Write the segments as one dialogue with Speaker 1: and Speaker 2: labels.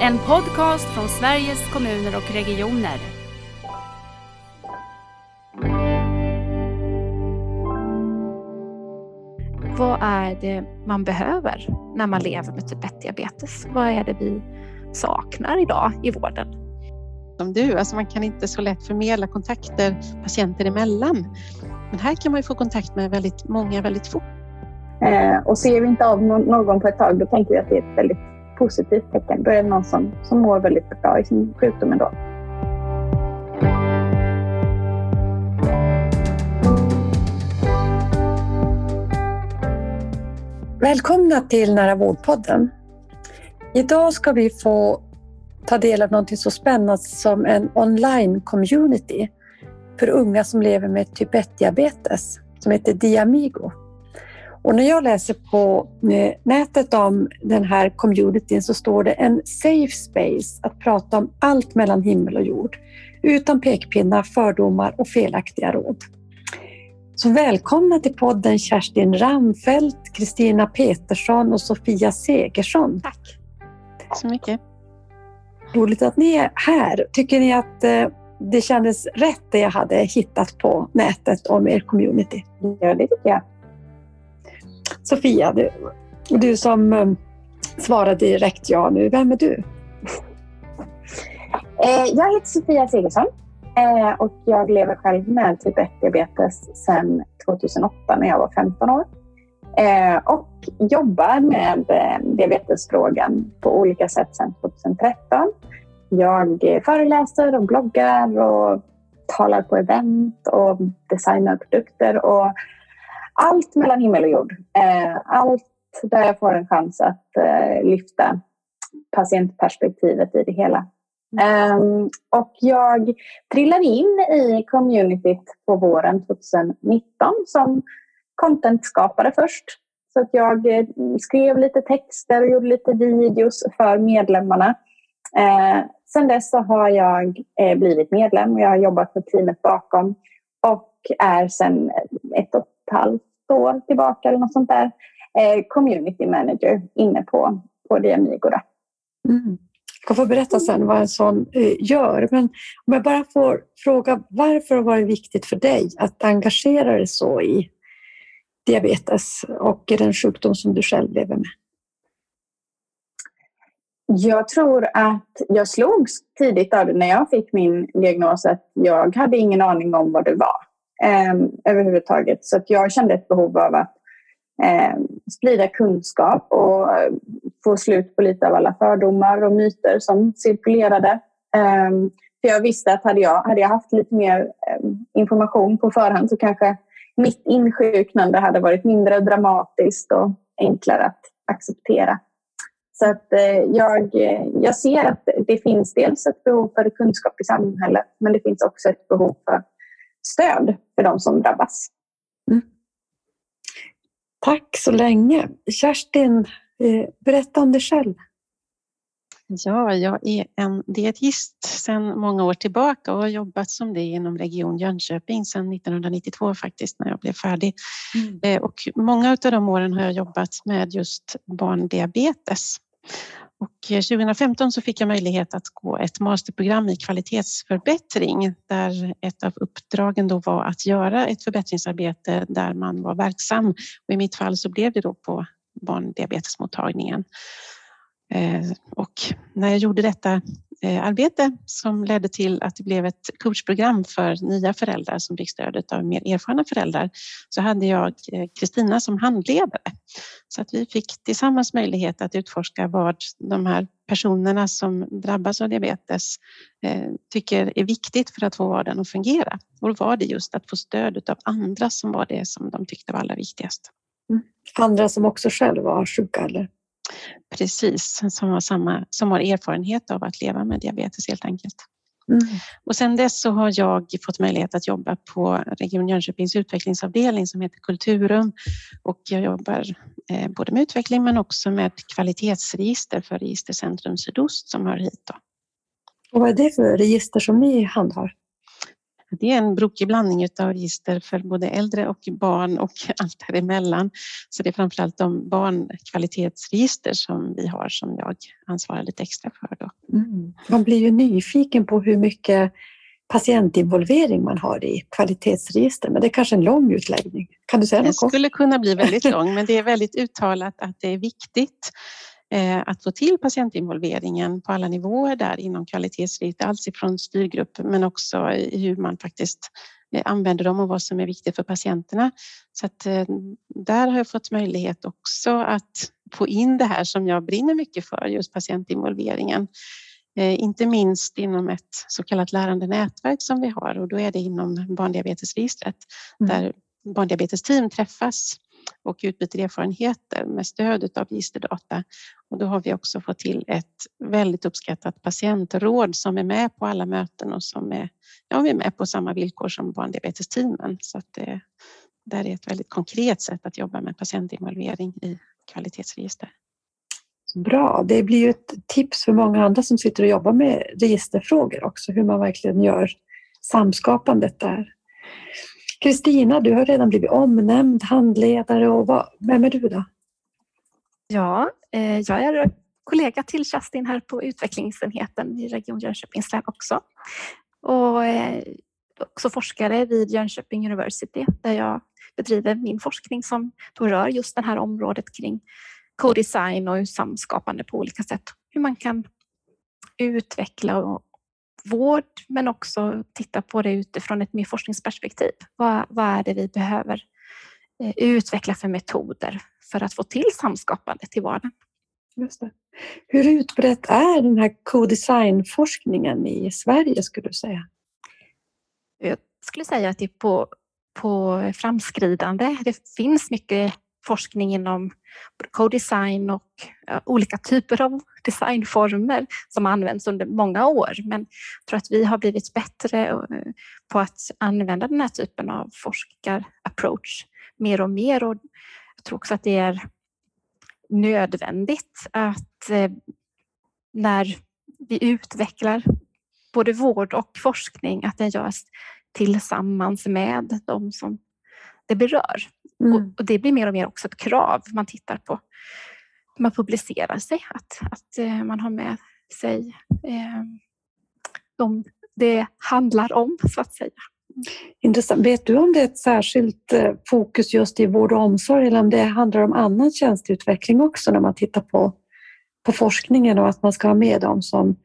Speaker 1: En podcast från Sveriges kommuner och regioner.
Speaker 2: Vad är det man behöver när man lever med typ 1-diabetes? Vad är det vi saknar idag i vården?
Speaker 3: Som du, alltså man kan inte så lätt förmedla kontakter patienter emellan. Men här kan man ju få kontakt med väldigt många väldigt fort.
Speaker 4: Eh, och ser vi inte av någon på ett tag, då tänker vi att det är ett väldigt positivt tecken. Då är det någon som, som mår väldigt bra i sin sjukdom ändå.
Speaker 5: Välkomna till Nära vårdpodden. Idag ska vi få ta del av något så spännande som en online-community för unga som lever med typ 1-diabetes som heter Diamigo. Och när jag läser på eh, nätet om den här communityn så står det en safe space att prata om allt mellan himmel och jord utan pekpinnar, fördomar och felaktiga råd. Så välkomna till podden Kerstin Ramfelt, Kristina Petersson och Sofia Segersson.
Speaker 3: Tack. Tack så mycket.
Speaker 5: Roligt att ni är här. Tycker ni att eh, det kändes rätt det jag hade hittat på nätet om er community?
Speaker 4: Ja, det tycker jag.
Speaker 5: Sofia, du, du som eh, um, svarade direkt ja nu, vem är du?
Speaker 4: Eh, jag heter Sofia Segersson eh, och jag lever själv med typ 1-diabetes sedan 2008 när jag var 15 år. Och jobbar med diabetesfrågan på olika sätt sedan 2013. Jag föreläser och bloggar och talar på event och designar produkter och allt mellan himmel och jord. Eh, allt där jag får en chans att eh, lyfta patientperspektivet i det hela. Um, och jag trillade in i communityt på våren 2019 som contentskapare först. Så att jag eh, skrev lite texter och gjorde lite videos för medlemmarna. Eh, sen dess så har jag eh, blivit medlem och jag har jobbat med teamet bakom och är sen ett och ett halvt år tillbaka eller något sånt där, eh, community manager inne på, på Diamigo.
Speaker 5: Mm. Jag får berätta sen vad en sån eh, gör. Men om jag bara får fråga, varför var det viktigt för dig att engagera dig så i diabetes och i den sjukdom som du själv lever med?
Speaker 4: Jag tror att jag slogs tidigt av det när jag fick min diagnos att jag hade ingen aning om vad det var eh, överhuvudtaget. Så att jag kände ett behov av att eh, sprida kunskap och ehm, få slut på lite av alla fördomar och myter som cirkulerade. Eh, för jag visste att hade jag, hade jag haft lite mer eh, information på förhand så kanske mitt insjuknande hade varit mindre dramatiskt och enklare att acceptera. Så att eh, jag, jag ser att det finns dels ett behov för kunskap i samhället men det finns också ett behov för stöd för de som drabbas. Mm.
Speaker 5: Tack så länge. Kerstin, eh, berätta om dig själv.
Speaker 3: Ja, jag är en dietist sedan många år tillbaka och har jobbat som det inom Region Jönköping sedan 1992 faktiskt när jag blev färdig. Mm. Eh, och många av de åren har jag jobbat med just barndiabetes. Och eh, 2015 så fick jag möjlighet att gå ett masterprogram i kvalitetsförbättring där ett av uppdragen då var att göra ett förbättringsarbete där man var verksam. Och I mitt fall så blev det då på barndiabetesmottagningen. Eh, och när jag gjorde detta Eh, arbete som ledde till att det blev ett coachprogram för nya föräldrar som fick stödet av mer erfarna föräldrar så hade jag eh, Kristina som handledare. Så att vi fick tillsammans möjlighet att utforska vad de här personerna som drabbas av diabetes eh, tycker är viktigt för att få vardagen att fungera. Och då var det just att få stöd av andra som var det som de tyckte var allra viktigast.
Speaker 5: Mm. Andra som också själva var sjuka eller?
Speaker 3: Precis, som har, samma, som har erfarenhet av att leva med diabetes helt enkelt. Mm. Och sen dess så har jag fått möjlighet att jobba på Region Jönköpings utvecklingsavdelning som heter Kulturum och jag jobbar eh, både med utveckling men också med kvalitetsregister för Registercentrum Sydost som hör hit. Då.
Speaker 5: Och vad är det för register som ni handhar?
Speaker 3: Det är en brokig blandning av register för både äldre och barn och allt däremellan. Så det är framförallt de barnkvalitetsregister som vi har som jag ansvarar lite extra för. Då.
Speaker 5: Mm. Man blir ju nyfiken på hur mycket patientinvolvering man har i kvalitetsregister, men det är kanske en lång utläggning. Kan du säga något
Speaker 3: Det skulle kunna bli väldigt lång, men det är väldigt uttalat att det är viktigt att få till patientinvolveringen på alla nivåer där inom kvalitetsregister, alls ifrån styrgrupp men också hur man faktiskt eh, använder dem och vad som är viktigt för patienterna. Så att eh, där har jag fått möjlighet också att få in det här som jag brinner mycket för, just patientinvolveringen. Eh, inte minst inom ett så kallat lärande nätverk som vi har och då är det inom barndiabetesregistret mm. där barndiabetesteam träffas och utbyter erfarenheter med stöd av registerdata. Och då har vi också fått till ett väldigt uppskattat patientråd som är med på alla möten och som är, ja, vi är med på samma villkor som barndiabetesteamen. Så att eh, det, det är ett väldigt konkret sätt att jobba med patientinvolvering i kvalitetsregister.
Speaker 5: Bra, det blir ju ett tips för många andra som sitter och jobbar med registerfrågor också, hur man verkligen gör samskapandet där. Kristina, du har redan blivit omnämnd handledare och vad, vem är du då?
Speaker 2: Ja, eh, jag är kollega till Kerstin här på utvecklingsenheten i Region Jönköpings län också. Och eh, också forskare vid Jönköping University där jag bedriver min forskning som då rör just det här området kring co-design och samskapande på olika sätt. Hur man kan utveckla och vård men också titta på det utifrån ett mer forskningsperspektiv. Vad, vad är det vi behöver eh, utveckla för metoder för att få till samskapandet i vardagen?
Speaker 5: Just det. Hur utbrett är den här co-design-forskningen i Sverige skulle du säga?
Speaker 2: Jag skulle säga att det är på, på framskridande. Det finns mycket forskning inom co-design och eh, olika typer av designformer som används under många år. Men jag tror att vi har blivit bättre eh, på att använda den här typen av forskarapproach mer och mer. Och jag tror också att det är nödvändigt att eh, när vi utvecklar både vård och forskning, att den görs tillsammans med de som det berör. Mm. Och, och, det blir mer och mer också ett krav. Man tittar på man publicerar sig, att, att eh, man har med sig eh, de det handlar om, så att säga.
Speaker 5: Intressant. Vet du om det är ett särskilt eh, fokus just i vård och omsorg eller om det handlar om annan tjänsteutveckling också när man tittar på, på forskningen och att man ska ha med dem som,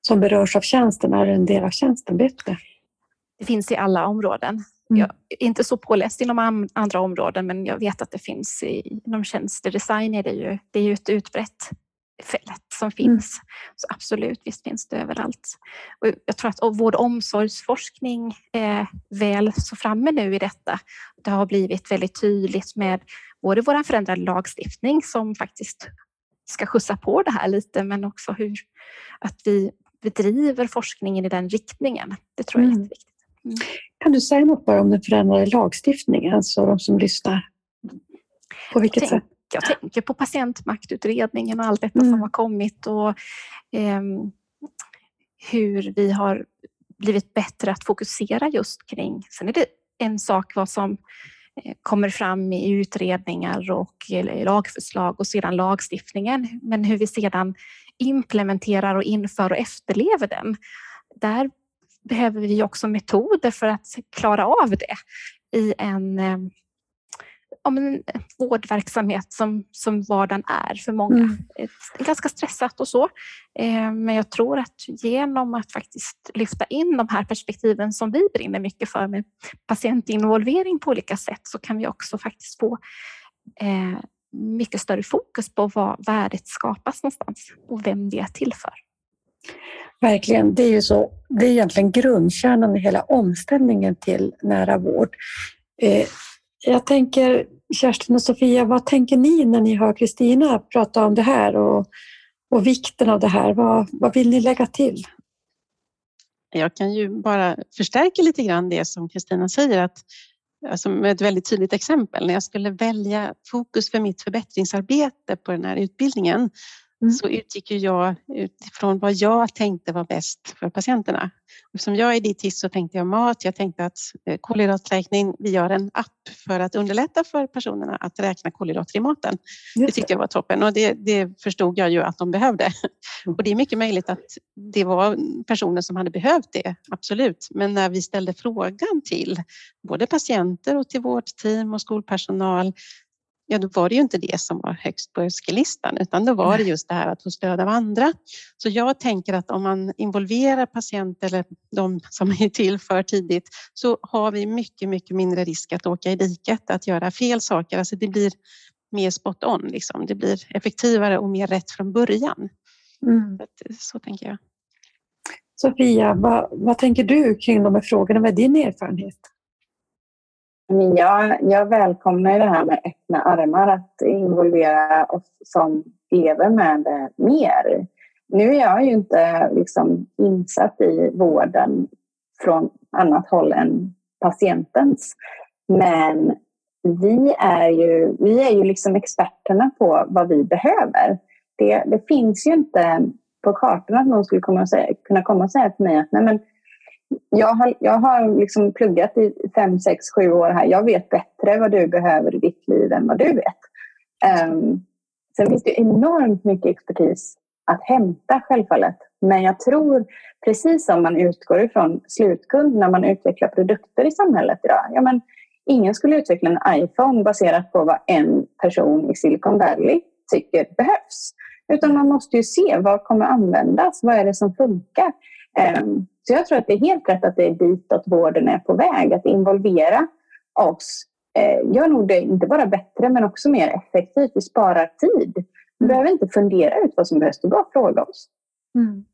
Speaker 5: som berörs av tjänsten, är en del av tjänsten? Vet du det?
Speaker 2: Det finns i alla områden. Mm. Jag är inte så påläst inom andra områden men jag vet att det finns i, inom tjänstedesign är det ju, det är ju ett utbrett fält som mm. finns. Mm. Så absolut, visst finns det överallt. Och jag tror att vård och omsorgsforskning är väl så framme nu i detta. Det har blivit väldigt tydligt med både vår förändrade lagstiftning som faktiskt ska skjutsa på det här lite men också hur att vi bedriver forskningen i den riktningen. Det tror jag är mm. jätteviktigt.
Speaker 5: Mm. Kan du säga något bara om den förändrade lagstiftningen, så de som lyssnar? På vilket
Speaker 2: jag
Speaker 5: sätt?
Speaker 2: jag tänker på patientmaktutredningen och allt detta mm. som har kommit och eh, hur vi har blivit bättre att fokusera just kring. Sen är det en sak vad som eh, kommer fram i utredningar och lagförslag och sedan lagstiftningen. Men hur vi sedan implementerar och inför och efterlever den. Där behöver vi också metoder för att klara av det i en eh, om en vårdverksamhet som, som vardagen är för många. Mm. Ganska stressat och så. Eh, men jag tror att genom att faktiskt lyfta in de här perspektiven som vi brinner mycket för med patientinvolvering på olika sätt så kan vi också faktiskt få eh, mycket större fokus på var värdet skapas någonstans och vem det är till för.
Speaker 5: Verkligen, det är ju så. Det är egentligen grundkärnan i hela omställningen till nära vård. Eh, jag tänker, Kerstin och Sofia, vad tänker ni när ni hör Kristina prata om det här och, och vikten av det här? Vad, vad vill ni lägga till?
Speaker 3: Jag kan ju bara förstärka lite grann det som Kristina säger, att alltså med ett väldigt tydligt exempel. När jag skulle välja fokus för mitt förbättringsarbete på den här utbildningen mm. så utgick jag utifrån vad jag tänkte var bäst för patienterna. Eftersom jag är dietist så tänkte jag mat. Jag tänkte att eh, kolhydraträkning, vi gör en app för att underlätta för personerna att räkna kolhydrater i maten. Det. det tyckte jag var toppen och det, det, förstod jag ju att de behövde. Mm. Och det är mycket möjligt att det var personer som hade behövt det, absolut. Men när vi ställde frågan till både patienter och till vårt team och skolpersonal ja då var det ju inte det som var högst på önskelistan utan då var det just det här att få stöd av andra. Så jag tänker att om man involverar patienter eller de som är till för tidigt så har vi mycket, mycket mindre risk att åka i diket, att göra fel saker. Alltså det blir mer spot on, liksom. det blir effektivare och mer rätt från början. Mm. Så, så tänker jag.
Speaker 5: Sofia, vad, vad tänker du kring de här frågorna? Vad är din erfarenhet?
Speaker 4: Men jag, jag välkomnar det här med öppna armar, att involvera oss som lever med det mer. Nu är jag ju inte liksom insatt i vården från annat håll än patientens. Men vi är ju, vi är ju liksom experterna på vad vi behöver. Det, det finns ju inte på kartan att någon skulle komma säga, kunna komma och säga till mig att nej men, jag har, jag har liksom pluggat i fem, sex, sju år här. Jag vet bättre vad du behöver i ditt liv än vad du vet. Um, sen finns det enormt mycket expertis att hämta självfallet. Men jag tror, precis som man utgår ifrån slutkund när man utvecklar produkter i samhället idag. Ja, men ingen skulle utveckla en iPhone baserat på vad en person i Silicon Valley tycker behövs. Utan man måste ju se vad kommer användas, vad är det som funkar. Um, så jag tror att det är helt rätt att det är ditåt vården är på väg. Att involvera oss eh, gör nog det inte bara bättre men också mer effektivt. Vi sparar tid. Vi mm. behöver inte fundera ut vad som behövs, det är bara att fråga oss. Mm.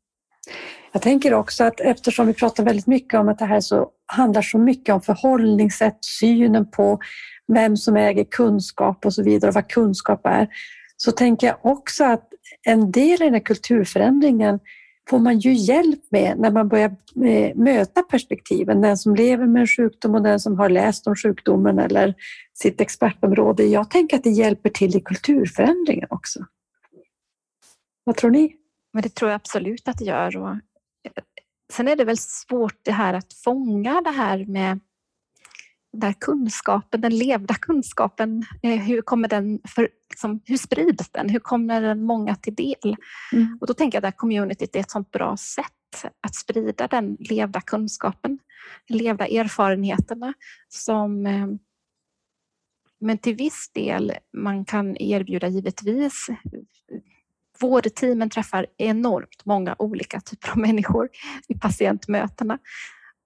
Speaker 5: Jag tänker också att eftersom vi pratar väldigt mycket om att det här så, handlar så mycket om förhållningssätt, synen på vem som äger kunskap och så vidare och vad kunskap är, så tänker jag också att en del i den här kulturförändringen får man ju hjälp med när man börjar eh, möta perspektiven. Den som lever med en sjukdom och den som har läst om sjukdomen eller sitt expertområde. Jag tänker att det hjälper till i kulturförändringen också. Vad tror ni?
Speaker 2: Men det tror jag absolut att det gör. Och eh, sen är det väl svårt det här att fånga det här med där kunskapen, den levda kunskapen, eh, hur kommer den för, liksom, hur sprids den? Hur kommer den många till del? Mm. Och då tänker jag att communityt är ett sånt bra sätt att sprida den levda kunskapen, levda erfarenheterna som eh, men till viss del man kan erbjuda givetvis Vårdteamen träffar enormt många olika typer av människor i patientmötena.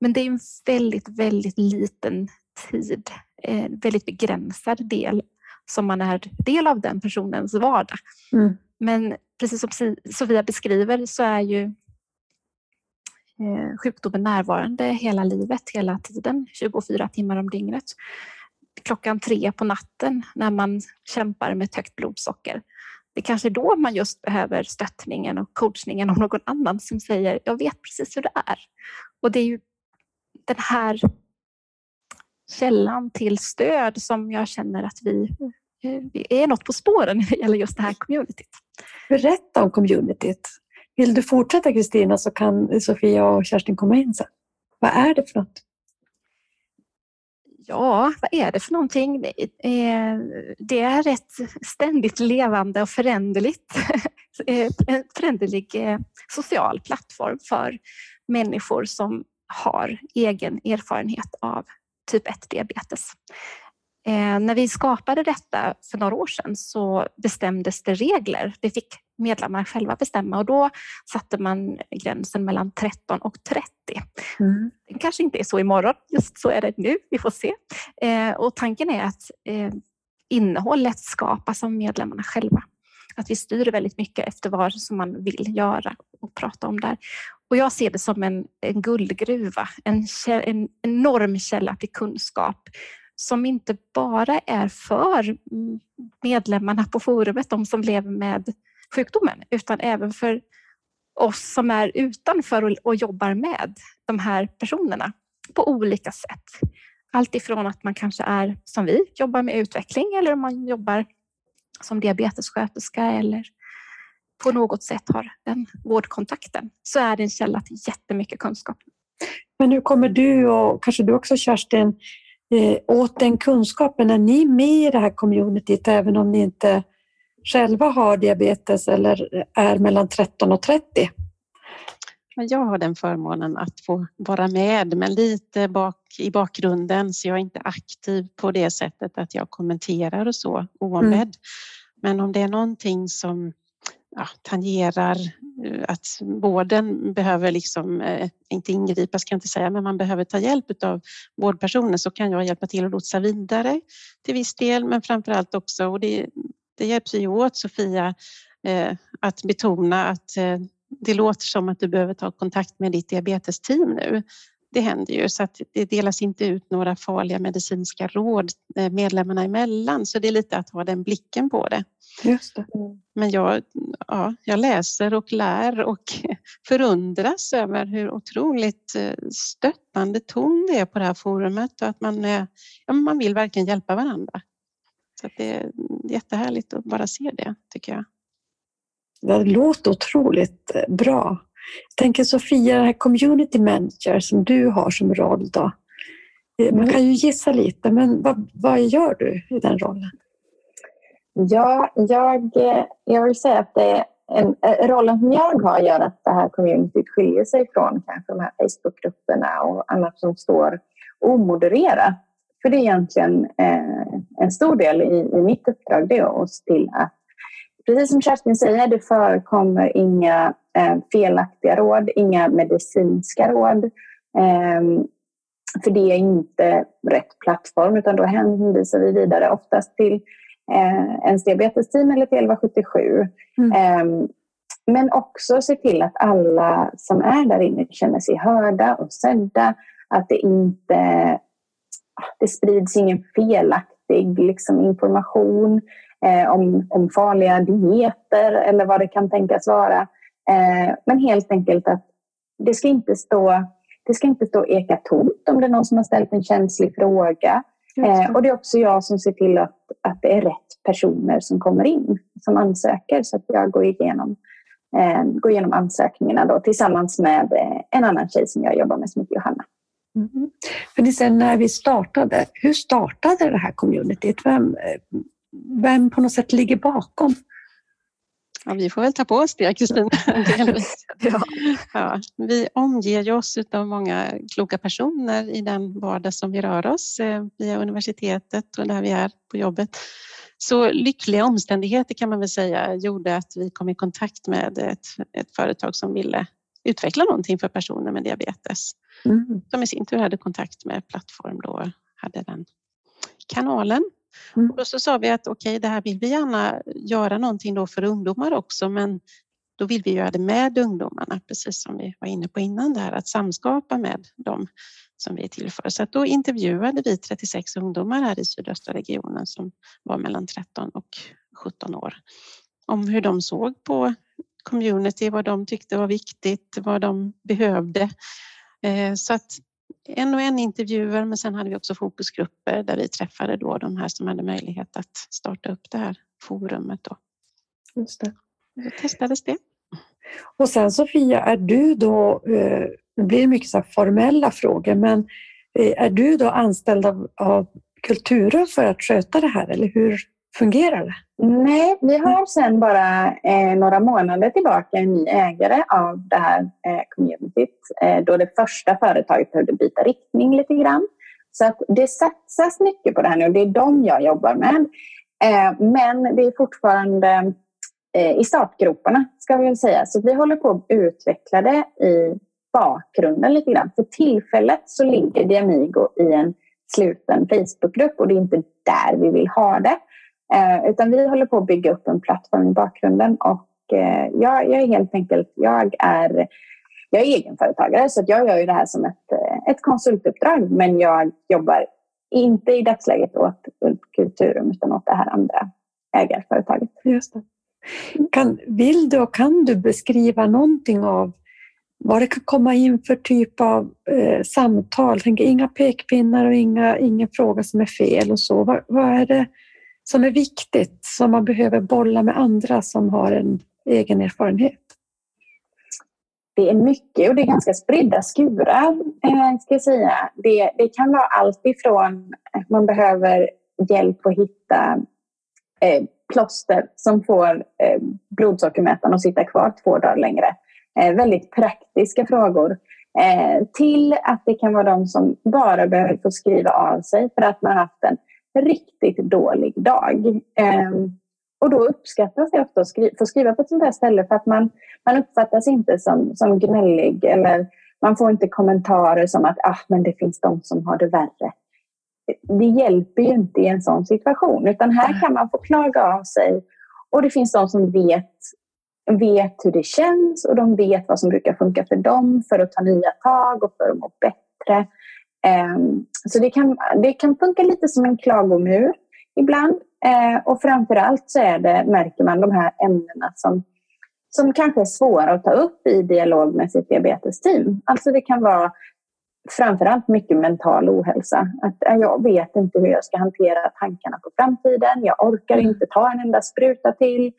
Speaker 2: Men det är en väldigt, väldigt liten tid, en väldigt begränsad del som man är del av den personens vardag. Mm. Men precis som Sofia beskriver så är ju eh, sjukdomen närvarande hela livet, hela tiden, 24 timmar om dygnet. Klockan tre på natten när man kämpar med ett högt blodsocker. Det är kanske då man just behöver stöttningen och coachningen av någon annan som säger jag vet precis hur det är. Och det är ju den här källan till stöd som jag känner att vi, eh, vi är något på spåren när det gäller just det här communityt.
Speaker 5: Berätta om communityt. Vill du fortsätta Kristina så kan Sofia och Kerstin komma in sen. Vad är det för något?
Speaker 2: Ja, vad är det för någonting? Det är ett ständigt levande och föränderligt, eh, en föränderlig eh, social plattform för människor som har egen erfarenhet av typ 1-diabetes. Eh, när vi skapade detta för några år sedan så bestämdes det regler. Det fick medlemmar själva bestämma och då satte man gränsen mellan 13 och 30. Mm. Det kanske inte är så imorgon, just så är det nu. Vi får se. Eh, och tanken är att eh, innehållet skapas av medlemmarna själva. Att vi styr väldigt mycket efter vad som man vill göra och prata om där. Och jag ser det som en, en guldgruva, en, en enorm källa till kunskap som inte bara är för medlemmarna på forumet, de som lever med sjukdomen, utan även för oss som är utanför och, och jobbar med de här personerna på olika sätt. Allt ifrån att man kanske är som vi, jobbar med utveckling eller om man jobbar som diabetessköterska eller på något sätt har den vårdkontakten så är det en källa till jättemycket kunskap.
Speaker 5: Men hur kommer du och kanske du också Kerstin eh, åt den kunskapen? Är ni med i det här communityt även om ni inte själva har diabetes eller är mellan 13 och 30?
Speaker 3: Jag har den förmånen att få vara med, men lite bak i bakgrunden så jag är inte aktiv på det sättet att jag kommenterar och så oombedd. Mm. Men om det är någonting som ja, tangerar eh, att vården behöver liksom, eh, inte ingripa ska jag inte säga, men man behöver ta hjälp av vårdpersoner så kan jag hjälpa till att lotsa vidare till viss del, men framför allt också, och det, det hjälps ju åt Sofia, eh, att betona att det låter som att du behöver ta kontakt med ditt diabetesteam nu. Det händer ju så att det delas inte ut några farliga medicinska råd medlemmarna emellan så det är lite att ha den blicken på det.
Speaker 5: Just det.
Speaker 3: Men jag, ja, jag läser och lär och förundras över hur otroligt eh, stöttande ton det är på det här forumet och att man, ja, man vill verkligen hjälpa varandra. Så det är jättehärligt att bara se det, tycker jag.
Speaker 5: Det låter otroligt eh, bra. Jag tänker Sofia, den här community manager som du har som roll då. Eh, man kan ju gissa lite, men vad, vad gör du i den rollen?
Speaker 4: Ja, jag, eh, jag vill säga att det en, rollen som jag har gör att det här communityt skiljer sig från kanske de här Facebookgrupperna och annat som står omodererat. För det är egentligen eh, en stor del i, i mitt uppdrag, det är att se till att, precis som Kerstin säger, det förekommer inga eh, felaktiga råd, inga medicinska råd. Eh, för det är inte rätt plattform, utan då hänvisar vi vidare oftast till eh, ens diabetesteam eller till 1177. Mm. Eh, men också se till att alla som är där inne känner sig hörda och sedda. Att det inte det sprids ingen felaktig liksom, information eh, om, om farliga dieter eller vad det kan tänkas vara. Eh, men helt enkelt att det ska inte stå det ska inte stå eka tomt om det är någon som har ställt en känslig fråga. Eh, och det är också jag som ser till att, att det är rätt personer som kommer in, som ansöker. Så att jag går igenom, eh, går igenom ansökningarna då, tillsammans med eh, en annan tjej som jag jobbar med som heter Johanna.
Speaker 5: Mm. För sen när vi startade, hur startade det här communityt? Vem, eh, vem på något sätt ligger bakom?
Speaker 3: Ja, vi får väl ta på oss det, Kristina. ja. ja. Vi omger oss av många kloka personer i den vardag som vi rör oss eh, via universitetet och där vi är på jobbet. Så lyckliga omständigheter kan man väl säga gjorde att vi kom i kontakt med ett, ett företag som ville utveckla någonting för personer med diabetes. Mm. Som i sin tur hade kontakt med plattform då, hade den kanalen Mm. Och då så sa vi att okej, okay, det här vill vi gärna göra någonting då för ungdomar också, men då vill vi göra det med ungdomarna, precis som vi var inne på innan där, att samskapa med dem som vi är till för. Så att då intervjuade vi 36 ungdomar här i sydöstra regionen som var mellan 13 och 17 år om hur de såg på community, vad de tyckte var viktigt, vad de behövde. Eh, så att en och en intervjuer men sen hade vi också fokusgrupper där vi träffade då de här som hade möjlighet att starta upp det här forumet. Då.
Speaker 5: Just det.
Speaker 3: Så testades det.
Speaker 5: Och sen Sofia, är du då, eh, det blir mycket så formella frågor, men eh, är du då anställd av, av Kultura för att sköta det här eller hur fungerar det?
Speaker 4: Nej, vi har sedan bara eh, några månader tillbaka en ny ägare av det här eh, communityt eh, då det första företaget behövde byta riktning lite grann. Så att det satsas mycket på det här nu. Det är de jag jobbar med. Eh, men det är fortfarande eh, i startgroparna, ska vi väl säga. Så vi håller på att utveckla det i bakgrunden lite grann. För tillfället så ligger Diamigo i en sluten Facebookgrupp och det är inte där vi vill ha det. Eh, utan vi håller på att bygga upp en plattform i bakgrunden och eh, jag, jag är helt enkelt, jag är, jag är egenföretagare så jag gör ju det här som ett, eh, ett konsultuppdrag men jag jobbar inte i dagsläget åt Kulturum utan åt det här andra ägarföretaget.
Speaker 5: Just det. Kan, vill du och kan du beskriva någonting av vad det kan komma in för typ av eh, samtal? Tänk, inga pekpinnar och inga, ingen fråga som är fel och så. Vad, vad är det som är viktigt, som man behöver bolla med andra som har en egen erfarenhet?
Speaker 4: Det är mycket och det är ganska spridda skurar, eh, ska jag säga. Det, det kan vara allt ifrån att man behöver hjälp att hitta eh, plåster som får eh, blodsockermätaren att sitta kvar två dagar längre. Eh, väldigt praktiska frågor. Eh, till att det kan vara de som bara behöver få skriva av sig för att man haft en riktigt dålig dag. Ehm, och då uppskattas det ofta att skri få skriva på ett sånt här ställe för att man, man uppfattas inte som, som gnällig eller man får inte kommentarer som att ah, men det finns de som har det värre. Det hjälper ju inte i en sån situation utan här kan man få klaga av sig och det finns de som vet, vet hur det känns och de vet vad som brukar funka för dem för att ta nya tag och för att må bättre. Um, så det kan, det kan funka lite som en klagomur ibland. Eh, och framförallt så är det, märker man de här ämnena som, som kanske är svåra att ta upp i dialog med sitt diabetesteam. Alltså det kan vara framförallt mycket mental ohälsa. Att jag vet inte hur jag ska hantera tankarna på framtiden. Jag orkar mm. inte ta en enda spruta till.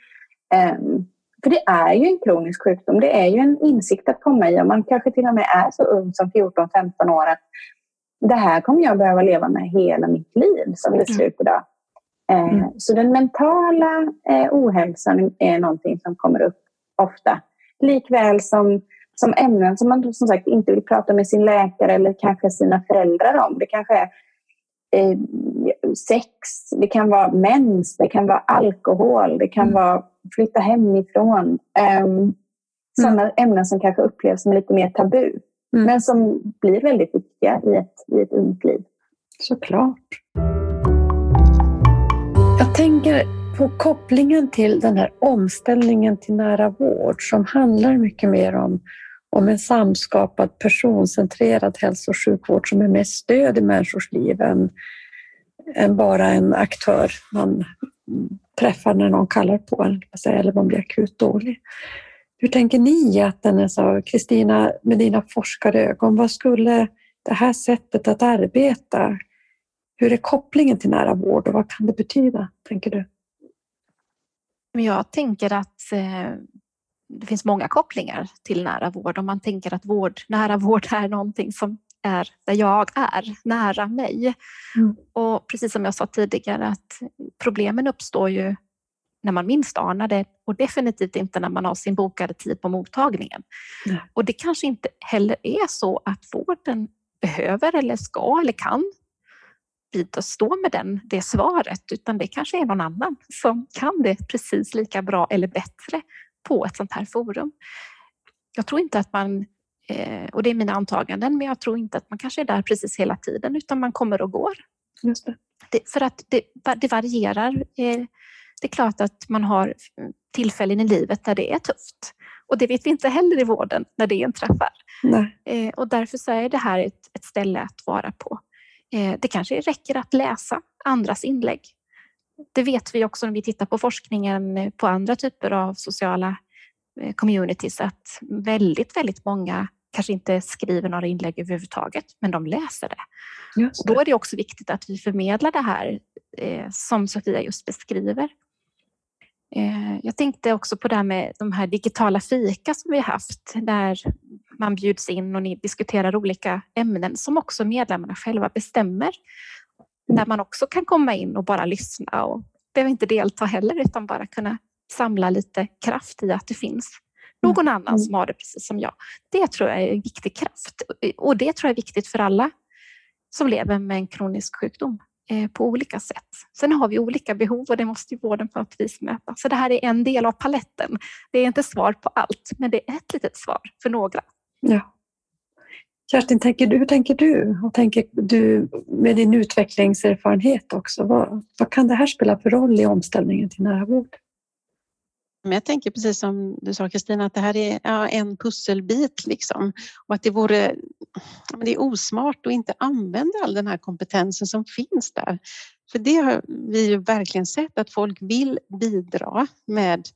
Speaker 4: Um, för det är ju en kronisk sjukdom. Det är ju en insikt att komma i. Om man kanske till och med är så ung som 14-15 år att det här kommer jag behöva leva med hela mitt liv som det ser ut idag. Eh, mm. Så den mentala eh, ohälsan är någonting som kommer upp ofta. Likväl som, som ämnen som man som sagt inte vill prata med sin läkare eller kanske sina föräldrar om. Det kanske är eh, sex, det kan vara mens, det kan vara alkohol, det kan mm. vara flytta hemifrån. Sådana mm. ämnen som kanske upplevs som lite mer tabu. Mm. Men som blir väldigt viktiga i ett, i ett ungt liv.
Speaker 5: Såklart. Jag tänker på kopplingen till den här omställningen till nära vård som handlar mycket mer om, om en samskapad personcentrerad hälso och sjukvård som är mer stöd i människors liv än, än bara en aktör man träffar när någon kallar på en eller man blir akut dålig. Hur tänker ni att den är så, Kristina, med dina forskarögon, vad skulle det här sättet att arbeta hur är kopplingen till nära vård och vad kan det betyda, tänker du?
Speaker 2: Jag tänker att eh, det finns många kopplingar till nära vård. Om man tänker att vård, nära vård är någonting som är där jag är, nära mig. Mm. Och precis som jag sa tidigare att problemen uppstår ju när man minst anar det och definitivt inte när man har sin bokade tid på mottagningen. Mm. Och det kanske inte heller är så att vården behöver eller ska eller kan stå med den, det svaret, utan det kanske är någon annan som kan det precis lika bra eller bättre på ett sånt här forum. Jag tror inte att man, eh, och det är mina antaganden, men jag tror inte att man kanske är där precis hela tiden utan man kommer och går.
Speaker 5: Just det.
Speaker 2: Det, för att det, det varierar. Det är klart att man har tillfällen i livet där det är tufft. Och det vet vi inte heller i vården när det inträffar. Nej. Eh, och därför så är det här ett, ett ställe att vara på. Eh, det kanske räcker att läsa andras inlägg. Det vet vi också när vi tittar på forskningen på andra typer av sociala eh, communities att väldigt, väldigt många kanske inte skriver några inlägg överhuvudtaget, men de läser det. det. Då är det också viktigt att vi förmedlar det här eh, som Sofia just beskriver. Jag tänkte också på det här med de här digitala fika som vi har haft där man bjuds in och ni diskuterar olika ämnen som också medlemmarna själva bestämmer. Där man också kan komma in och bara lyssna och behöver inte delta heller utan bara kunna samla lite kraft i att det finns någon mm. annan som har det precis som jag. Det tror jag är en viktig kraft och det tror jag är viktigt för alla som lever med en kronisk sjukdom eh, Eh, på olika sätt. Sen har vi olika behov och det måste ju vården på något vis möta. Så det här är en del av paletten. Det är inte svar på allt, men det är ett litet svar för några.
Speaker 5: Ja. Kerstin, tänker du, hur tänker du? Och tänker du med din utvecklingserfarenhet också? Vad, vad kan det här spela för roll i omställningen till nära vård?
Speaker 3: Men jag tänker precis som du sa Kristina att det här är ja, en pusselbit liksom och att det vore det är osmart att inte använda all den här kompetensen som finns där. För det har vi ju verkligen sett att folk vill bidra med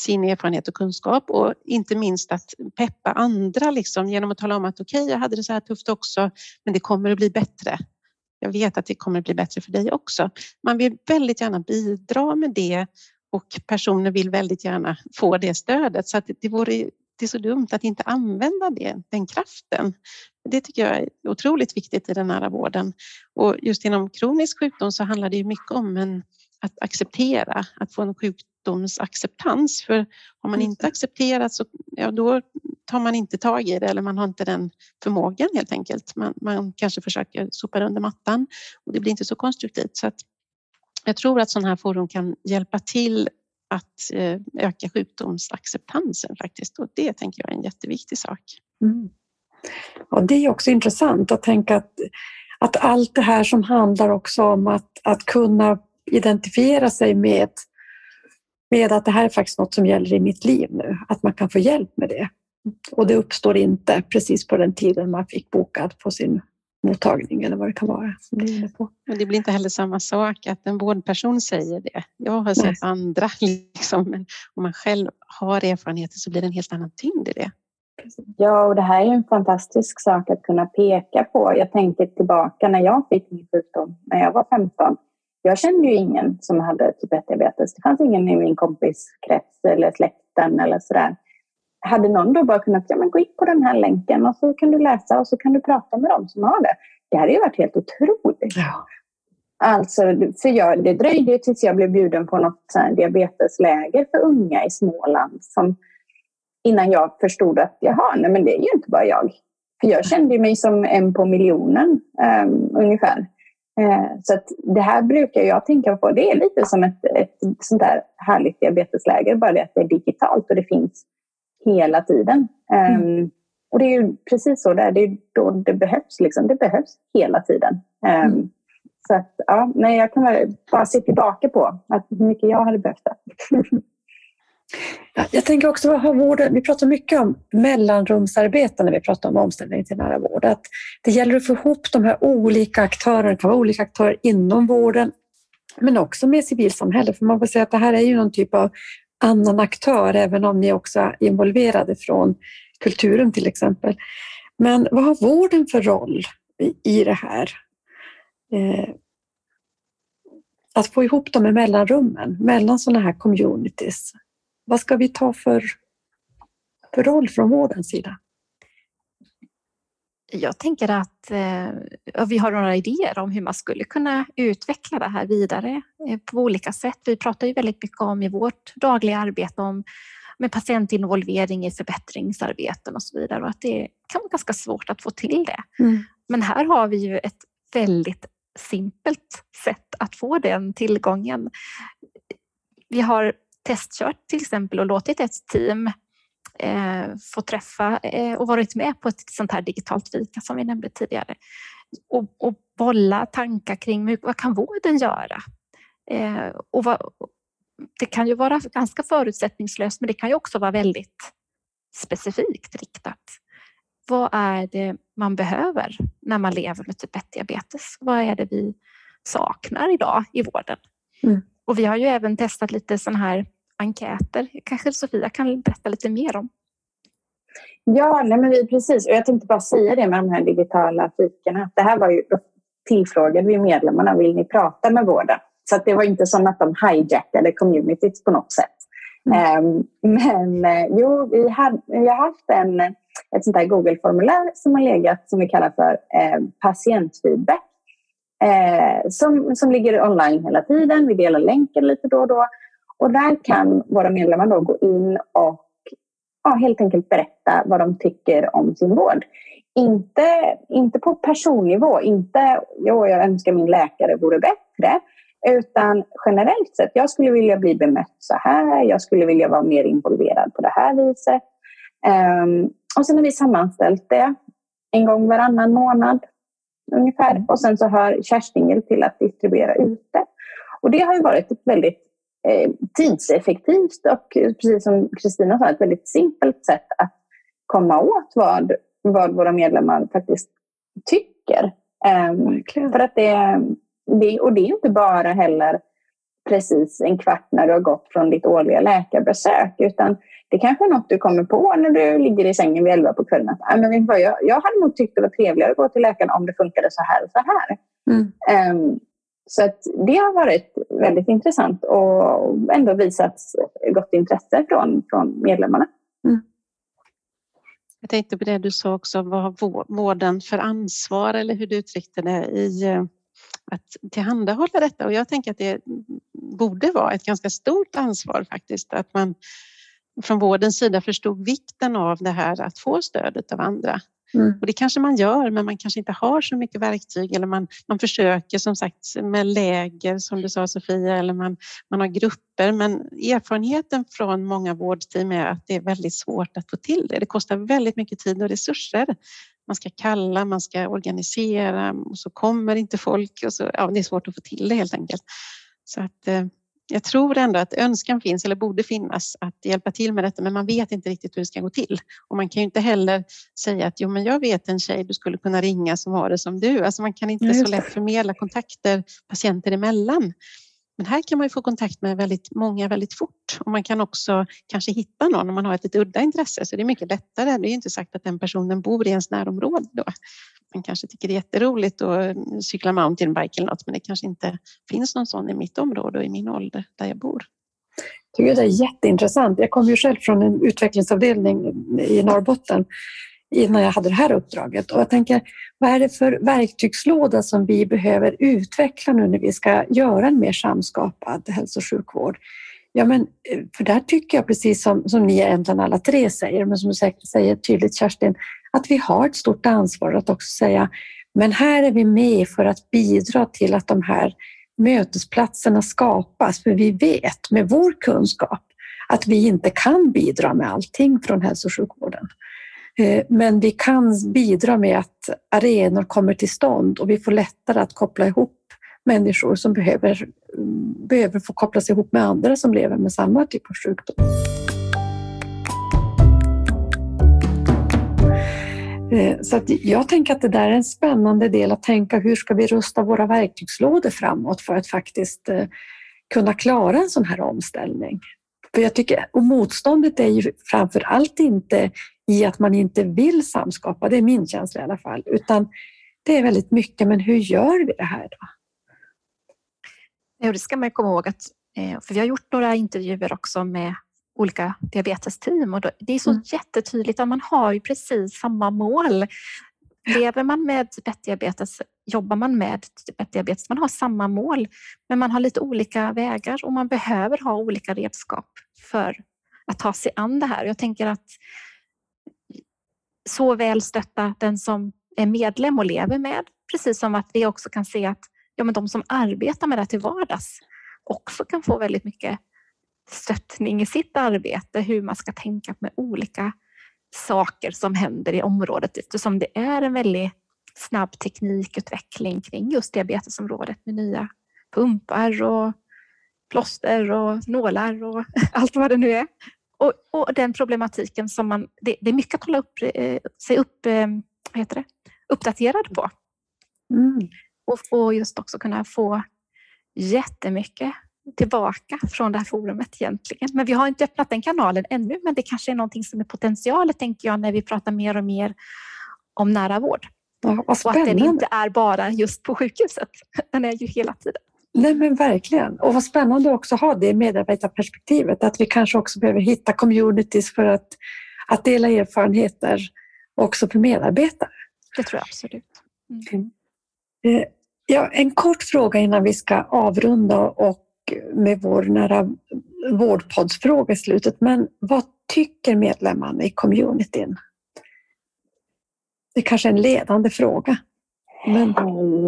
Speaker 3: sin erfarenhet och kunskap och inte minst att peppa andra liksom, genom att tala om att okej, okay, jag hade det så här tufft också, men det kommer att bli bättre. Jag vet att det kommer att bli bättre för dig också. Man vill väldigt gärna bidra med det och personer vill väldigt gärna få det stödet så att det vore det är så dumt att inte använda det, den kraften. Det tycker jag är otroligt viktigt i den nära vården. Och just inom kronisk sjukdom så handlar det ju mycket om en, att acceptera, att få en sjukdomsacceptans. För har man inte accepterat så ja, då tar man inte tag i det eller man har inte den förmågan helt enkelt. Man, man kanske försöker sopa under mattan och det blir inte så konstruktivt. Så att jag tror att sådana här forum kan hjälpa till att eh, öka sjukdomsacceptansen faktiskt och det tänker jag är en jätteviktig sak. Mm.
Speaker 5: Ja, det är också intressant att tänka att, att allt det här som handlar också om att, att kunna identifiera sig med, med att det här är faktiskt något som gäller i mitt liv nu, att man kan få hjälp med det. Och det uppstår inte precis på den tiden man fick bokad på sin mottagning eller vad det kan vara. Som
Speaker 3: du är på. Men det blir inte heller samma sak att en vårdperson säger det. Jag har sett Nej. andra, liksom, men om man själv har erfarenheter så blir det en helt annan tyngd i det.
Speaker 4: Ja, och det här är en fantastisk sak att kunna peka på. Jag tänker tillbaka när jag fick min sjukdom när jag var 15. Jag kände ju ingen som hade typ 1-diabetes. Det fanns ingen i min kompiskrets eller släkten eller sådär hade någon då bara kunnat ja, men gå in på den här länken och så kan du läsa och så kan du prata med dem som har det. Det hade ju varit helt otroligt. Ja. Alltså, för jag, det dröjde tills jag blev bjuden på något diabetesläger för unga i Småland som, innan jag förstod att jaha, nej, men det är ju inte bara jag. För jag kände mig som en på miljonen um, ungefär. Uh, så det här brukar jag tänka på. Det är lite som ett, ett sånt där härligt diabetesläger, bara det att det är digitalt och det finns hela tiden. Mm. Um, och det är ju precis så där, det är då det behövs. Liksom. Det behövs hela tiden. Um, mm. Så att, ja, nej, jag kan bara se tillbaka på att hur mycket jag hade behövt det.
Speaker 5: Jag tänker också, har vården, vi pratar mycket om mellanrumsarbete när vi pratar om omställning till nära vård. Att det gäller att få ihop de här olika aktörerna, det kan vara olika aktörer inom vården, men också med civilsamhället. För man får säga att det här är ju någon typ av annan aktör, även om ni också är involverade från kulturen till exempel. Men vad har vården för roll i det här? Eh, att få ihop dem i mellanrummen, mellan sådana här communities. Vad ska vi ta för, för roll från vårdens sida?
Speaker 2: Jag tänker att eh, vi har några idéer om hur man skulle kunna utveckla det här vidare eh, på olika sätt. Vi pratar ju väldigt mycket om i vårt dagliga arbete om med patientinvolvering i förbättringsarbeten och så vidare och att det kan vara ganska svårt att få till det. Mm. Men här har vi ju ett väldigt simpelt sätt att få den tillgången. Vi har testkört till exempel och låtit ett team eh, fått träffa eh, och varit med på ett sånt här digitalt fika som vi nämnde tidigare. Och, och bolla tankar kring hur, vad kan vården göra? Eh, och vad, det kan ju vara ganska förutsättningslöst men det kan ju också vara väldigt specifikt riktat. Vad är det man behöver när man lever med typ 1-diabetes? Vad är det vi saknar idag i vården? Mm. Och vi har ju även testat lite sådana här enkäter. Kanske Sofia kan berätta lite mer om?
Speaker 4: Ja, nej men vi, precis. Och jag tänkte bara säga det med de här digitala fikorna. Det här var ju tillfrågade vi medlemmarna, vill ni prata med vården? Så det var inte som att de hijackade communityt på något sätt. Mm. Um, men uh, jo, vi, hade, vi har haft en, ett sånt här Google-formulär som har legat som vi kallar för uh, patientfeedback. Uh, som, som ligger online hela tiden. Vi delar länken lite då och då. Och där kan våra medlemmar då gå in och ja, helt enkelt berätta vad de tycker om sin vård. Inte, inte på personnivå, inte jo, jag önskar min läkare vore bättre, utan generellt sett, jag skulle vilja bli bemött så här, jag skulle vilja vara mer involverad på det här viset. Um, och sen har vi sammanställt det en gång varannan månad ungefär. Och sen så har Kerstin till att distribuera ut det. Och det har ju varit ett väldigt tidseffektivt och precis som Kristina sa, ett väldigt simpelt sätt att komma åt vad, vad våra medlemmar faktiskt tycker. Um, för att det, det, och det är inte bara heller precis en kvart när du har gått från ditt årliga läkarbesök, utan det kanske är något du kommer på när du ligger i sängen vid elva på kvällen. Att, men jag, jag hade nog tyckt det var trevligare att gå till läkaren om det funkade så här och så här. Mm. Um, så att det har varit väldigt intressant och ändå visat gott intresse från, från medlemmarna. Mm.
Speaker 3: Jag tänkte på det du sa också, vad har vården för ansvar eller hur du uttryckte det i eh, att tillhandahålla detta och jag tänker att det borde vara ett ganska stort ansvar faktiskt att man från vårdens sida förstod vikten av det här att få stödet av andra. Mm. Och det kanske man gör, men man kanske inte har så mycket verktyg eller man, man försöker som sagt med läger som du sa Sofia eller man, man har grupper. Men erfarenheten från många vårdteam är att det är väldigt svårt att få till det. Det kostar väldigt mycket tid och resurser. Man ska kalla, man ska organisera och så kommer inte folk och så, ja, det är svårt att få till det helt enkelt. Så att, eh, jag tror ändå att önskan finns eller borde finnas att hjälpa till med detta men man vet inte riktigt hur det ska gå till. Och man kan ju inte heller säga att jo men jag vet en tjej du skulle kunna ringa som har det som du. Alltså man kan inte så lätt förmedla kontakter patienter emellan. Men här kan man få kontakt med väldigt många väldigt fort och man kan också kanske hitta någon om man har ett lite udda intresse så det är mycket lättare. Det är inte sagt att den personen bor i ens närområde då. Man kanske tycker det är jätteroligt att mm, cykla mountainbike eller något men det kanske inte finns någon sån i mitt område och i min ålder där jag bor.
Speaker 5: Jag tycker det är jätteintressant. Jag kommer ju själv från en utvecklingsavdelning i Norrbotten innan jag hade det här uppdraget. Och jag tänker, vad är det för verktygslåda som vi behöver utveckla nu när vi ska göra en mer samskapad hälso och sjukvård? Ja, men för där tycker jag precis som, som ni egentligen alla tre säger, men som du säkert säger tydligt Kerstin, att vi har ett stort ansvar att också säga, men här är vi med för att bidra till att de här mötesplatserna skapas, för vi vet med vår kunskap att vi inte kan bidra med allting från hälso och sjukvården. Eh, men vi kan bidra med att arenor kommer till stånd och vi får lättare att koppla ihop människor som behöver, behöver få kopplas ihop med andra som lever med samma typ av sjukdom. Eh, så att jag tänker att det där är en spännande del att tänka hur ska vi rusta våra verktygslådor framåt för att faktiskt eh, kunna klara en sån här omställning. För jag tycker, och motståndet är ju framför allt inte i att man inte vill samskapa, det är min känsla i alla fall, utan det är väldigt mycket, men hur gör vi det här då?
Speaker 2: Ja, det ska man komma ihåg att, eh, för vi har gjort några intervjuer också med olika diabetesteam och det är så mm. jättetydligt att man har ju precis samma mål. Lever man med diabetes, jobbar man med diabetes, man har samma mål, men man har lite olika vägar och man behöver ha olika redskap för att ta sig an det här. Jag tänker att så väl stötta den som är medlem och lever med, precis som att vi också kan se att ja, men de som arbetar med det till vardags också kan få väldigt mycket stöttning i sitt arbete, hur man ska tänka med olika saker som händer i området eftersom det är en väldigt snabb teknikutveckling kring just diabetesområdet med nya pumpar och plåster och nålar och allt vad det nu är. Och, och den problematiken som man, det, det, är mycket att hålla upp, eh, sig upp, eh, vad heter det? uppdaterad på. Mm. Och, och just också kunna få jättemycket tillbaka från det här forumet egentligen. Men vi har inte öppnat den kanalen ännu, men det kanske är någonting som är potentialet, tänker jag, när vi pratar mer och mer om nära vård. Ja, och att den inte är bara just på sjukhuset. Den är ju hela tiden.
Speaker 5: Nej men verkligen. Och vad spännande också att ha det medarbetarperspektivet, att vi kanske också behöver hitta communities för att, att dela erfarenheter också för medarbetare.
Speaker 2: Det tror jag absolut.
Speaker 5: Mm. Mm. Ja, en kort fråga innan vi ska avrunda och med vår nära vårdpoddsfråga i slutet. Men vad tycker medlemmarna i communityn? Det är kanske är en ledande fråga.
Speaker 4: Men,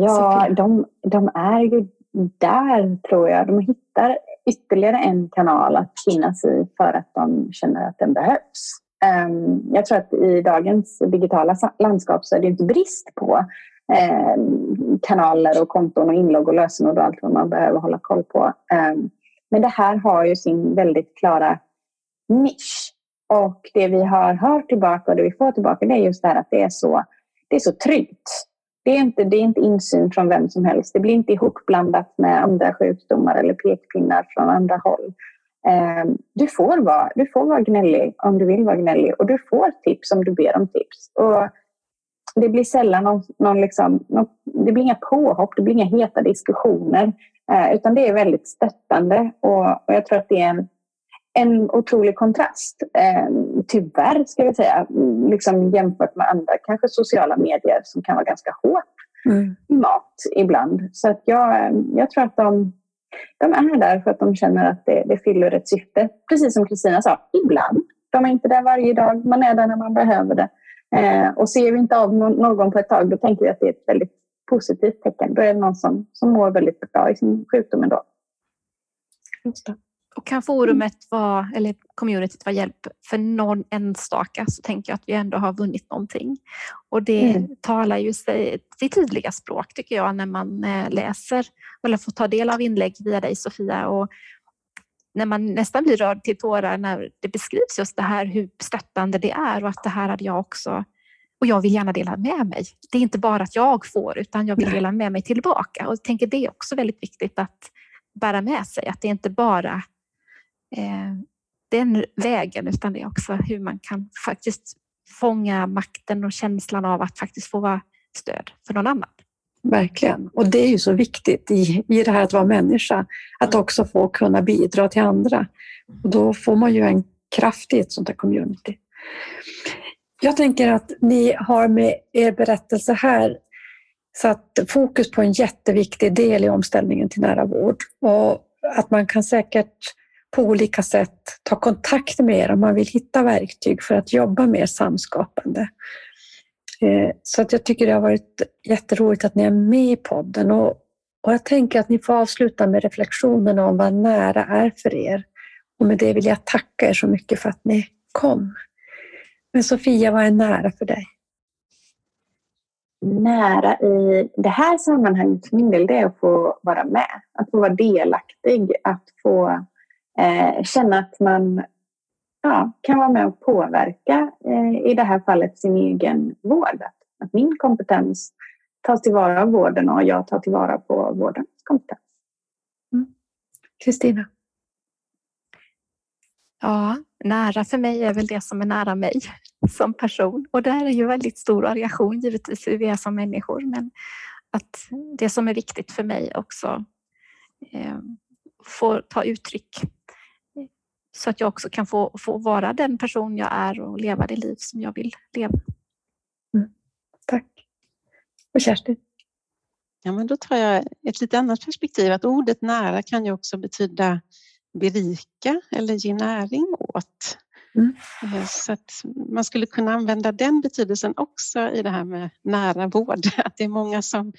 Speaker 4: ja, de, de är ju där tror jag. De hittar ytterligare en kanal att finnas i för att de känner att den behövs. Ehm, jag tror att i dagens digitala landskap så är det inte brist på ehm, kanaler och konton och inlogg och lösenord och allt vad man behöver hålla koll på. Ehm, men det här har ju sin väldigt klara nisch. Och det vi har hört tillbaka och det vi får tillbaka det är just det här att det är så, det är så tryggt. Det är, inte, det är inte insyn från vem som helst. Det blir inte ihopblandat med andra sjukdomar eller pekpinnar från andra håll. Ehm, du får, vara, du får vara gnällig om du vill vara gnällig och du får tips om du ber om tips. Och det blir sällan någon, någon, liksom, någon, det blir inga påhopp, det blir inga heta diskussioner. Eh, utan det är väldigt stöttande och, och jag tror att det är en, en otrolig kontrast. Ehm, Eh, tyvärr, ska vi säga, liksom jämfört med andra kanske sociala medier som kan vara ganska hårt mm. mat ibland. Så att jag, jag tror att de, de är där för att de känner att det, det fyller ett syfte. Precis som Kristina sa, ibland. De är inte där varje dag, man är där när man behöver det. Eh, och ser vi inte av någon på ett tag, då tänker vi att det är ett väldigt positivt tecken. Då är det någon som, som mår väldigt bra i sin sjukdom ändå.
Speaker 2: Och kan forumet vara, eller communityt vara hjälp för någon enstaka så tänker jag att vi ändå har vunnit någonting. Och det mm. talar ju sig, sitt tydliga språk tycker jag när man eh, läser eller får ta del av inlägg via dig Sofia och när man nästan blir rörd till tårar när det beskrivs just det här hur stöttande det är och att det här hade jag också och jag vill gärna dela med mig. Det är inte bara att jag får utan jag vill dela med mig tillbaka och jag tänker det är också väldigt viktigt att bära med sig att det är inte bara den vägen utan det är också hur man kan faktiskt fånga makten och känslan av att faktiskt få vara stöd för någon annan.
Speaker 5: Verkligen. Och det är ju så viktigt i, i det här att vara människa, att också få kunna bidra till andra. Och då får man ju en kraft i ett sånt här community. Jag tänker att ni har med er berättelse här satt fokus på en jätteviktig del i omställningen till nära vård och att man kan säkert på olika sätt ta kontakt med er om man vill hitta verktyg för att jobba mer samskapande. Eh, så att jag tycker det har varit jätteroligt att ni är med i podden och, och jag tänker att ni får avsluta med reflektionen om vad nära är för er. Och med det vill jag tacka er så mycket för att ni kom. Men Sofia, vad är nära för dig?
Speaker 4: Nära i det här sammanhanget för min del, det är att få vara med. Att få vara delaktig, att få eh, känna att man ja, kan vara med och påverka, eh, i det här fallet sin egen vård. Att min kompetens tas tillvara av vården och jag tar tillvara på vårdens kompetens.
Speaker 5: Mm. Kristina? Mm.
Speaker 2: Ja, nära för mig är väl det som är nära mig som person. Och där är ju väldigt stor variation givetvis hur vi är som människor. Men att det som är viktigt för mig också eh, får ta uttryck så att jag också kan få, få vara den person jag är och leva det liv som jag vill leva.
Speaker 5: Mm. Tack. Och Kerstin?
Speaker 3: Ja, men då tar jag ett lite annat perspektiv, att ordet nära kan ju också betyda berika eller ge näring åt. Mm. Eh, så att man skulle kunna använda den betydelsen också i det här med nära vård. Att det är många som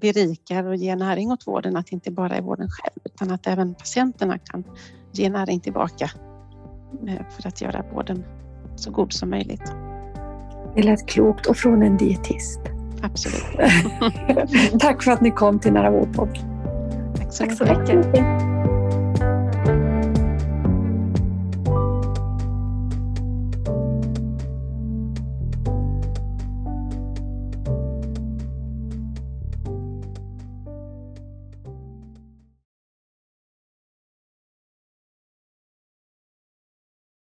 Speaker 3: berikar och ger näring åt vården, att det inte bara är vården själv utan att även patienterna kan ge näring tillbaka eh, för att göra vården så god som möjligt.
Speaker 5: Det lät klokt och från en dietist.
Speaker 3: Absolut.
Speaker 5: Tack för att ni kom till Nära vårdpodd.
Speaker 3: Tack så, Tack så mycket.